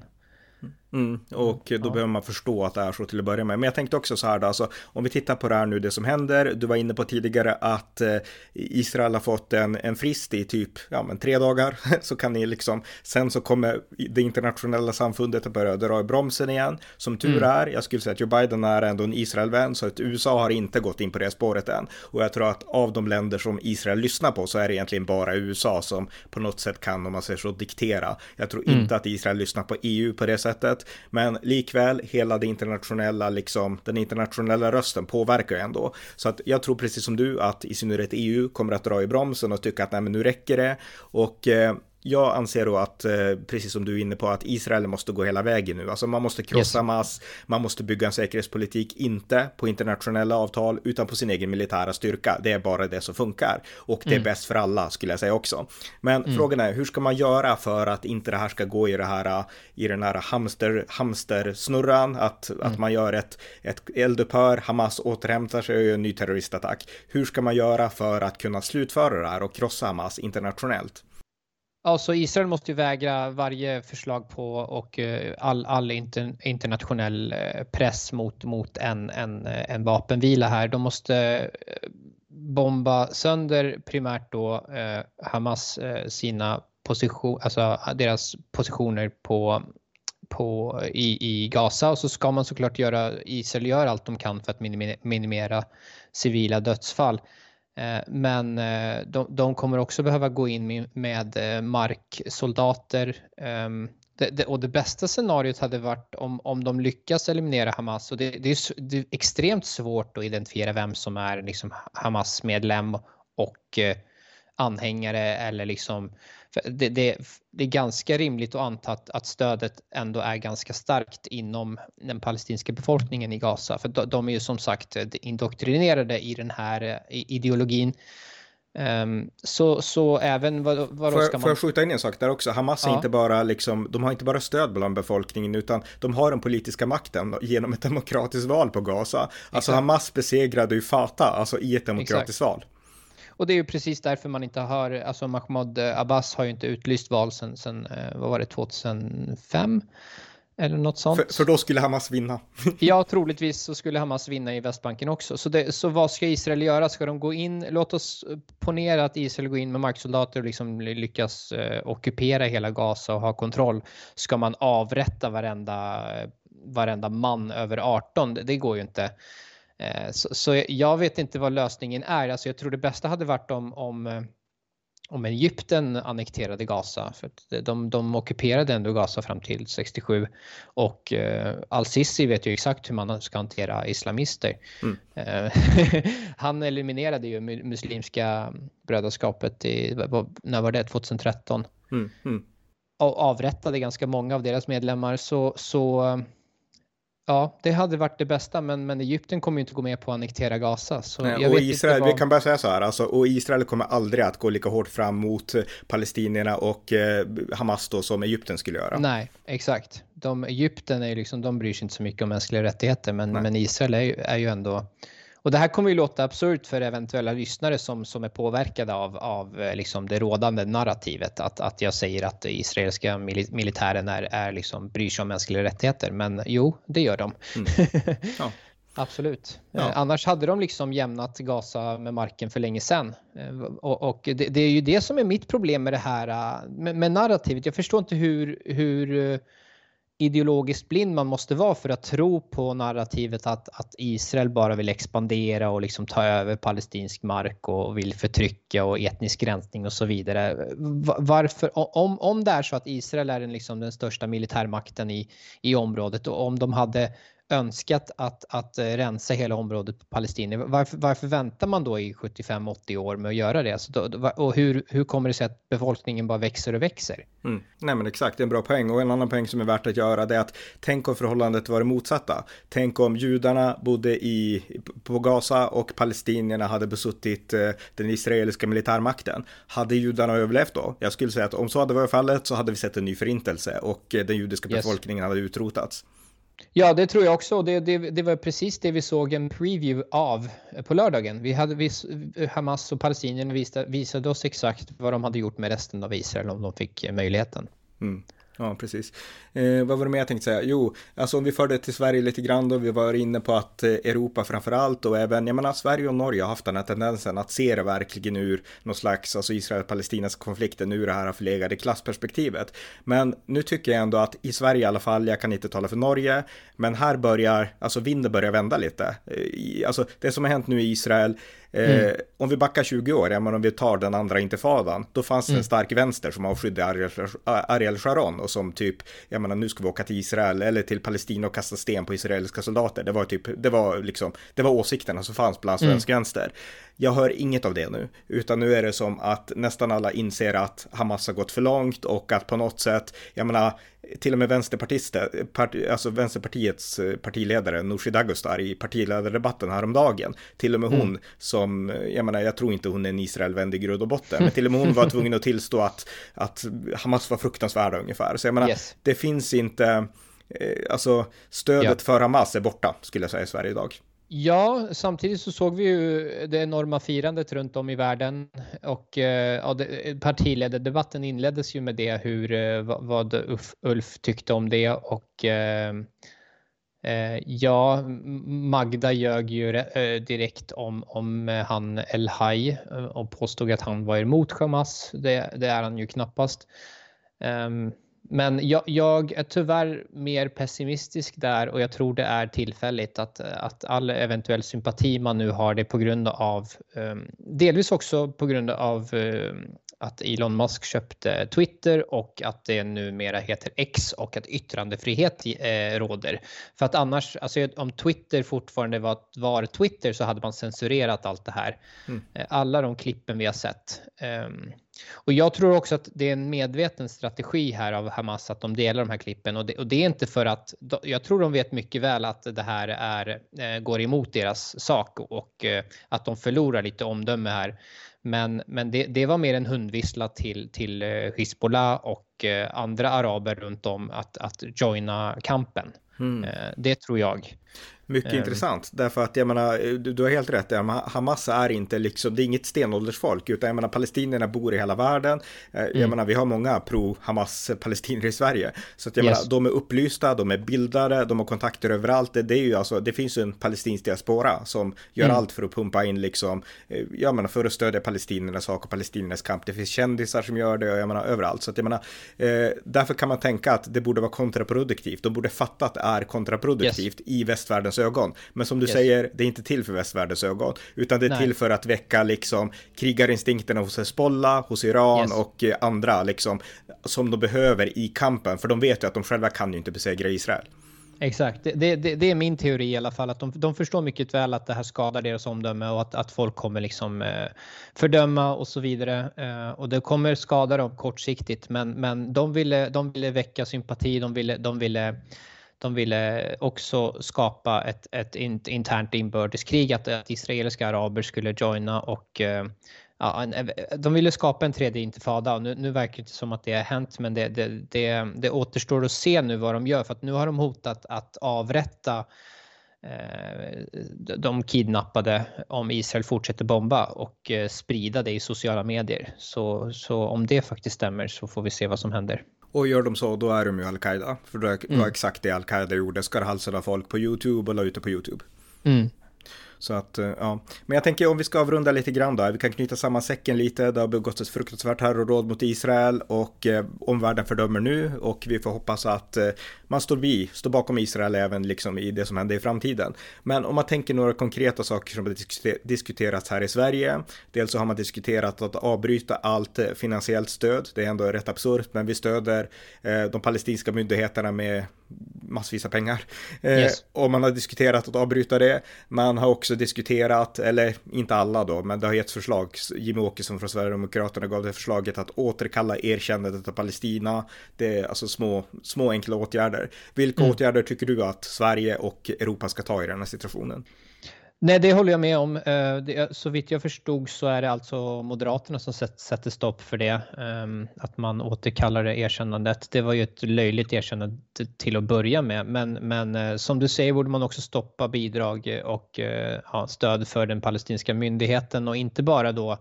Speaker 1: Mm, och då ja. behöver man förstå att det är så till att börja med. Men jag tänkte också så här då, alltså, om vi tittar på det här nu, det som händer. Du var inne på tidigare att eh, Israel har fått en, en frist i typ ja, men tre dagar. [LAUGHS] så kan ni liksom, sen så kommer det internationella samfundet att börja dra i bromsen igen. Som tur mm. är, jag skulle säga att Joe Biden är ändå en Israelvän, så att USA har inte gått in på det spåret än. Och jag tror att av de länder som Israel lyssnar på så är det egentligen bara USA som på något sätt kan, om man säger så, diktera. Jag tror mm. inte att Israel lyssnar på EU på det sättet. Men likväl, hela det internationella, liksom, den internationella rösten påverkar ju ändå. Så att jag tror precis som du att i synnerhet EU kommer att dra i bromsen och tycka att nej men nu räcker det. Och eh, jag anser då att, eh, precis som du är inne på, att Israel måste gå hela vägen nu. Alltså man måste krossa yes. Hamas, man måste bygga en säkerhetspolitik, inte på internationella avtal, utan på sin egen militära styrka. Det är bara det som funkar. Och det är mm. bäst för alla, skulle jag säga också. Men mm. frågan är, hur ska man göra för att inte det här ska gå i det här, i den här hamster, hamstersnurran, att, mm. att man gör ett, ett eldupphör, Hamas återhämtar sig och gör en ny terroristattack. Hur ska man göra för att kunna slutföra det här och krossa Hamas internationellt?
Speaker 2: Alltså Israel måste ju vägra varje förslag på och eh, all, all inter, internationell eh, press mot, mot en, en, eh, en vapenvila här. De måste bomba sönder primärt då Hamas sina position, alltså ah, deras positioner på, på, i, i Gaza och så ska man såklart göra, Israel gör allt de kan för att minimera, minimera civila dödsfall. Eh, men eh, de, de, kommer också behöva gå in med eh, marksoldater. Ehm, det, det, och det bästa scenariot hade varit om, om de lyckas eliminera Hamas. Och det, det, är, det är extremt svårt att identifiera vem som är liksom Hamas-medlem och anhängare eller liksom det, det, det, är ganska rimligt att anta att, att, stödet ändå är ganska starkt inom den palestinska befolkningen i Gaza. För de, de är ju som sagt indoktrinerade i den här ideologin. Um, så, så även vad, vad
Speaker 1: får,
Speaker 2: ska man...
Speaker 1: Får jag skjuta in en sak där också? Hamas är ja. inte bara liksom, de har inte bara stöd bland befolkningen utan de har den politiska makten genom ett demokratiskt val på Gaza. Alltså Exakt. Hamas besegrade ju Fatah, alltså i ett demokratiskt Exakt. val.
Speaker 2: Och det är ju precis därför man inte har, alltså Mahmoud Abbas har ju inte utlyst val sen, sen eh, vad var det, 2005? Eller något sånt.
Speaker 1: För, för, då skulle Hamas vinna. [LAUGHS]
Speaker 2: ja, troligtvis så skulle Hamas vinna i Västbanken också. Så, det, så vad ska Israel göra? Ska de gå in? Låt oss ponera att Israel går in med marksoldater och liksom lyckas eh, ockupera hela Gaza och ha kontroll. Ska man avrätta varenda, varenda man över 18? Det, det går ju inte. Eh, så, så, jag vet inte vad lösningen är. Alltså jag tror det bästa hade varit om, om, eh, om Egypten annekterade Gaza. För de, de ockuperade ändå Gaza fram till 67 och eh, Al-Sisi vet ju exakt hur man ska hantera islamister. Mm. Eh, [LAUGHS] han eliminerade ju muslimska brödraskapet i, när var det, 2013. Mm. Mm. Och avrättade ganska många av deras medlemmar. Så, så Ja, det hade varit det bästa, men, men Egypten kommer ju inte gå med på att annektera Gaza. Så Nej,
Speaker 1: och Israel, vad... vi kan bara säga så här, alltså, och Israel kommer aldrig att gå lika hårt fram mot palestinierna och eh, Hamas då som Egypten skulle göra.
Speaker 2: Nej, exakt. De, Egypten är ju liksom, de bryr sig inte så mycket om mänskliga rättigheter, men, men Israel är ju, är ju ändå och det här kommer ju låta absurt för eventuella lyssnare som, som är påverkade av, av eh, liksom det rådande narrativet. Att, att jag säger att israeliska militären är, är liksom, bryr sig om mänskliga rättigheter. Men jo, det gör de. Mm. [LAUGHS] Ja. Absolut. Ja. Eh, annars hade de liksom jämnat Gaza med marken för länge sedan. Eh, och, och det, det, är ju det som är mitt problem med det här med, med narrativet. Jag förstår inte hur, hur ideologiskt blind man måste vara för att tro på narrativet att, att Israel bara vill expandera och liksom ta över palestinsk mark och vill förtrycka och etnisk rensning och så vidare. Varför, om, om det är så att Israel är den, liksom den största militärmakten i, i området och om de hade önskat att, att rensa hela området på palestinier. Varför, varför väntar man då i 75-80 år med att göra det? Alltså då, och hur, hur kommer det sig att befolkningen bara växer och växer?
Speaker 1: Mm. Nej men exakt, det är en bra poäng. Och en annan poäng som är värt att göra det är att tänk om förhållandet var det motsatta. Tänk om judarna bodde i, på Gaza och palestinierna hade besuttit eh, den israeliska militärmakten. Hade judarna överlevt då? Jag skulle säga att om så hade varit fallet så hade vi sett en ny förintelse och eh, den judiska befolkningen yes. hade utrotats.
Speaker 2: Ja, det tror jag också. Det, det, det var precis det vi såg en preview av eh, på lördagen. Vi hade, vi, eh, Hamas och palestinierna visade, visade oss exakt vad de hade gjort med resten av Israel om de fick eh, möjligheten.
Speaker 1: Mm. Ja, precis. Eh, vad var det mer jag tänkte säga? Jo, alltså om vi förde det till Sverige lite grann då, vi var inne på att eh, Europa framför allt och även, jag menar Sverige och Norge har haft den här tendensen att se det verkligen ur någon slags, alltså Israel-Palestinas konflikten ur det här förlegade klassperspektivet. Men nu tycker jag ändå att i Sverige i alla fall, jag kan inte tala för Norge, men här börjar, alltså vinden börjar vända lite. Eh, alltså det som har hänt nu i Israel, Mm. Eh, om vi backar 20 år, ja, men om vi tar den andra intifadan, då fanns det mm. en stark vänster som avskydde Ariel, Ariel Sharon och som typ, jag menar nu ska vi åka till Israel eller till Palestina och kasta sten på israeliska soldater. Det var typ, det var liksom, det var åsikterna som fanns bland mm. svensk mm. vänster. Jag hör inget av det nu, utan nu är det som att nästan alla inser att Hamas har gått för långt och att på något sätt, jag menar, till och med vänsterpartister, part, alltså Vänsterpartiets eh, partiledare Nooshi Dadgostar i partiledardebatten häromdagen, till och med hon mm. som, jag menar, jag tror inte hon är en Israelvän i grund och botten, [LAUGHS] men till och med hon var tvungen att tillstå att, att Hamas var fruktansvärda ungefär. Så jag menar, yes. det finns inte, eh, alltså stödet ja. för Hamas är borta, skulle jag säga i Sverige idag.
Speaker 2: Ja, samtidigt så såg vi ju det enorma firandet runt om i världen och eh, ja, partiledardebatten inleddes ju med det hur eh, vad Ulf, Ulf tyckte om det och eh, eh ja, Magda ljög ju direkt om, om han El-Haj och påstod att han var emot Hamas. Det, det är han ju knappast. Um, men jag, jag, är tyvärr mer pessimistisk där och jag tror det är tillfälligt att, att all eventuell sympati man nu har det på grund av, um, delvis också på grund av um, att Elon Musk köpte Twitter och att det numera heter X och att yttrandefrihet eh, råder. För att annars, alltså om Twitter fortfarande var, var Twitter så hade man censurerat allt det här. Mm. Eh, alla de klippen vi har sett. Um, och jag tror också att det är en medveten strategi här av Hamas att de delar de här klippen och det, och det är inte för att jag tror de vet mycket väl att det här är, eh, går emot deras sak och eh, att de förlorar lite omdöme här. Men, men det, det var mer en hundvissla till, till eh, Hizbollah och andra araber runt om att, att joina kampen. Mm. Det tror jag.
Speaker 1: Mycket um, intressant, därför att jag menar, du, du har helt rätt, Hamas är inte liksom, det är inget stenåldersfolk, utan jag menar palestinierna bor i hela världen. Eh, jag mm. menar, vi har många pro-Hamas palestinier i Sverige. Så att jag yes. menar, de är upplysta, de är bildade, de har kontakter överallt. Det, det är ju alltså, det finns ju en palestinsk diaspora som gör mm. allt för att pumpa in liksom, eh, jag menar, för att stödja palestiniernas sak och palestiniernas kamp. Det finns kändisar som gör det och jag menar överallt. Så att jag menar, eh, därför kan man tänka att det borde vara kontraproduktivt. De borde fatta att det är kontraproduktivt yes. i västvärldens ögon. Men som du yes. säger, det är inte till för västvärldens ögon, utan det är Nej. till för att väcka liksom krigarinstinkterna hos Hezbollah, hos Iran yes. och eh, andra liksom som de behöver i kampen, för de vet ju att de själva kan ju inte besegra Israel.
Speaker 2: Exakt, det, det, det, är min teori i alla fall att de, de förstår mycket väl att det här skadar deras omdöme och att, att folk kommer liksom eh, fördöma och så vidare. Eh, och det kommer skada dem kortsiktigt men, men de, ville, de ville väcka sympati, de ville, de ville de ville också skapa ett, ett internt inbördeskrig, att, att israeliska araber skulle joina och eh, ja, de ville skapa en tredje intifada. Nu, nu verkar det inte som att det har hänt, men det, det, det, det återstår att se nu vad de gör för att nu har de hotat att avrätta eh, de kidnappade om Israel fortsätter bomba och eh, sprida det i sociala medier. Så, så om det faktiskt stämmer så får vi se vad som händer.
Speaker 1: Och gör de så, då är de ju Al-Qaida. För det var mm. exakt det Al-Qaida gjorde, skar halsen av folk på YouTube och la ut det på YouTube. Mm. Så att, eh, ja. Men jag tänker om vi ska avrunda lite grann då, vi kan knyta samman säcken lite. Det har begåtts ett fruktansvärt terrorråd mot Israel och eh, omvärlden fördömer nu och vi får hoppas att eh, man står vid, står bakom Israel även liksom i det som händer i framtiden. Men om man tänker några konkreta saker som har diskuterats här i Sverige. Dels så har man diskuterat att avbryta allt eh, finansiellt stöd. Det är ändå rätt absurt, men vi stöder eh, de palestinska myndigheterna med massvis av pengar. Eh, yes. Och man har diskuterat att avbryta det. Man har också diskuterat, eller inte alla då, men det har getts förslag. Jimmy Åkesson från Sverigedemokraterna gav det förslaget att återkalla erkännandet av Palestina. Det är alltså små, små enkla åtgärder. Vilka mm. åtgärder tycker du att Sverige och Europa ska ta i den här situationen?
Speaker 2: Nej, det håller jag med om. Eh, så vitt jag förstod så är det alltså Moderaterna som sätter stopp för det. Ehm, att man återkallar det erkännandet. Det var ju ett löjligt erkännande till att börja med. Men, men eh, som du säger borde man också stoppa bidrag och eh, ja, stöd för den palestinska myndigheten och inte bara då Eh,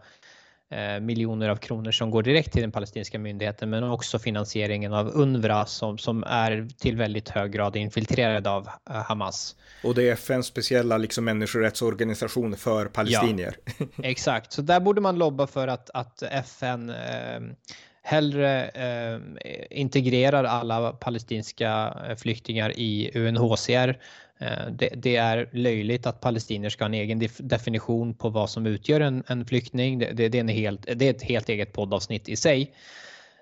Speaker 2: miljoner av kronor som går direkt till den palestinska myndigheten men också finansieringen av UNRWA som, som är till väldigt hög grad infiltrerad av eh, Hamas.
Speaker 1: Och det är FNs speciella liksom, människorättsorganisation för palestinier.
Speaker 2: Ja, [LAUGHS] exakt, så där borde man lobba för att, att FN eh, hellre eh, integrerar alla palestinska eh, flyktingar i UNHCR Eh, det, det, är löjligt att palestinier ska ha en egen definition på vad som utgör en, en flykting. Det, det, det, är en helt, det är ett helt eget poddavsnitt i sig.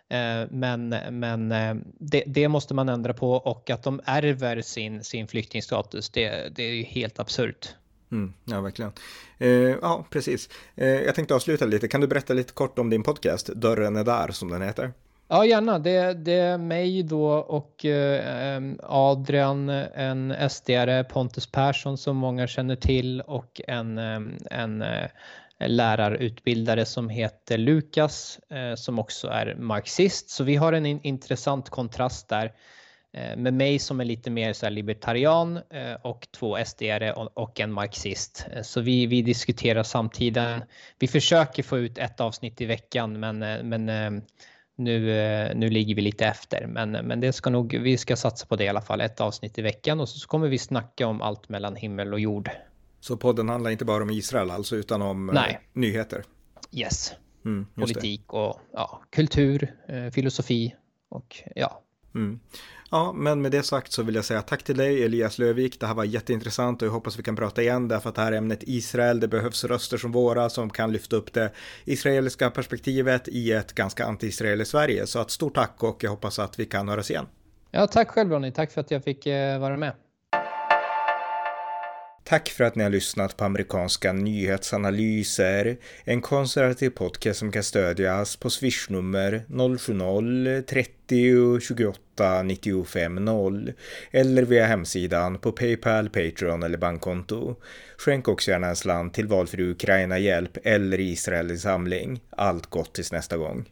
Speaker 2: Eh, men, men eh, det, det, måste man ändra på och att de ärver sin, sin flyktingstatus, det, det är helt absurt.
Speaker 1: Mm, ja, verkligen. Eh, ja, precis. Eh, jag tänkte avsluta lite. Kan du berätta lite kort om din podcast, Dörren är där, som den heter?
Speaker 2: Ja, gärna. Det, det är mig då och eh, Adrian, en SDare, Pontus Persson som många känner till och en, eh, en eh, lärarutbildare som heter Lukas eh, som också är marxist. Så vi har en in, intressant kontrast där med mig som är lite mer så libertarian eh, och två SDare och en marxist. Så vi, vi diskuterar samtiden. Vi försöker få ut ett avsnitt i veckan men, men nu, eh, nu ligger vi lite efter, men, men det ska nog, vi ska satsa på det i alla fall, ett avsnitt i veckan och så kommer vi snacka om allt mellan himmel och jord.
Speaker 1: Så podden handlar inte bara om Israel alltså, utan om eh, Nej. nyheter?
Speaker 2: Yes. Mm, Politik och ja, kultur, eh, filosofi och ja.
Speaker 1: Mm. Ja, men med det sagt så vill jag säga tack till dig Elias Lövik. Det här var jätteintressant och jag hoppas vi kan prata igen därför att det här ämnet Israel, det behövs röster som våra som kan lyfta upp det israeliska perspektivet i ett ganska anti-israeliskt Sverige. Så att stort tack och jag hoppas att vi kan höras igen.
Speaker 2: Ja, tack själv Ronny. Tack för att jag fick eh, vara med.
Speaker 1: Tack för att ni har lyssnat på amerikanska nyhetsanalyser, en konservativ podcast som kan stödjas på swishnummer 070-30 28 95 0 eller via hemsidan på Paypal, Patreon eller bankkonto. Skänk också gärna en slant till valfri Ukraina-hjälp eller Israel i samling. Allt gott tills nästa gång.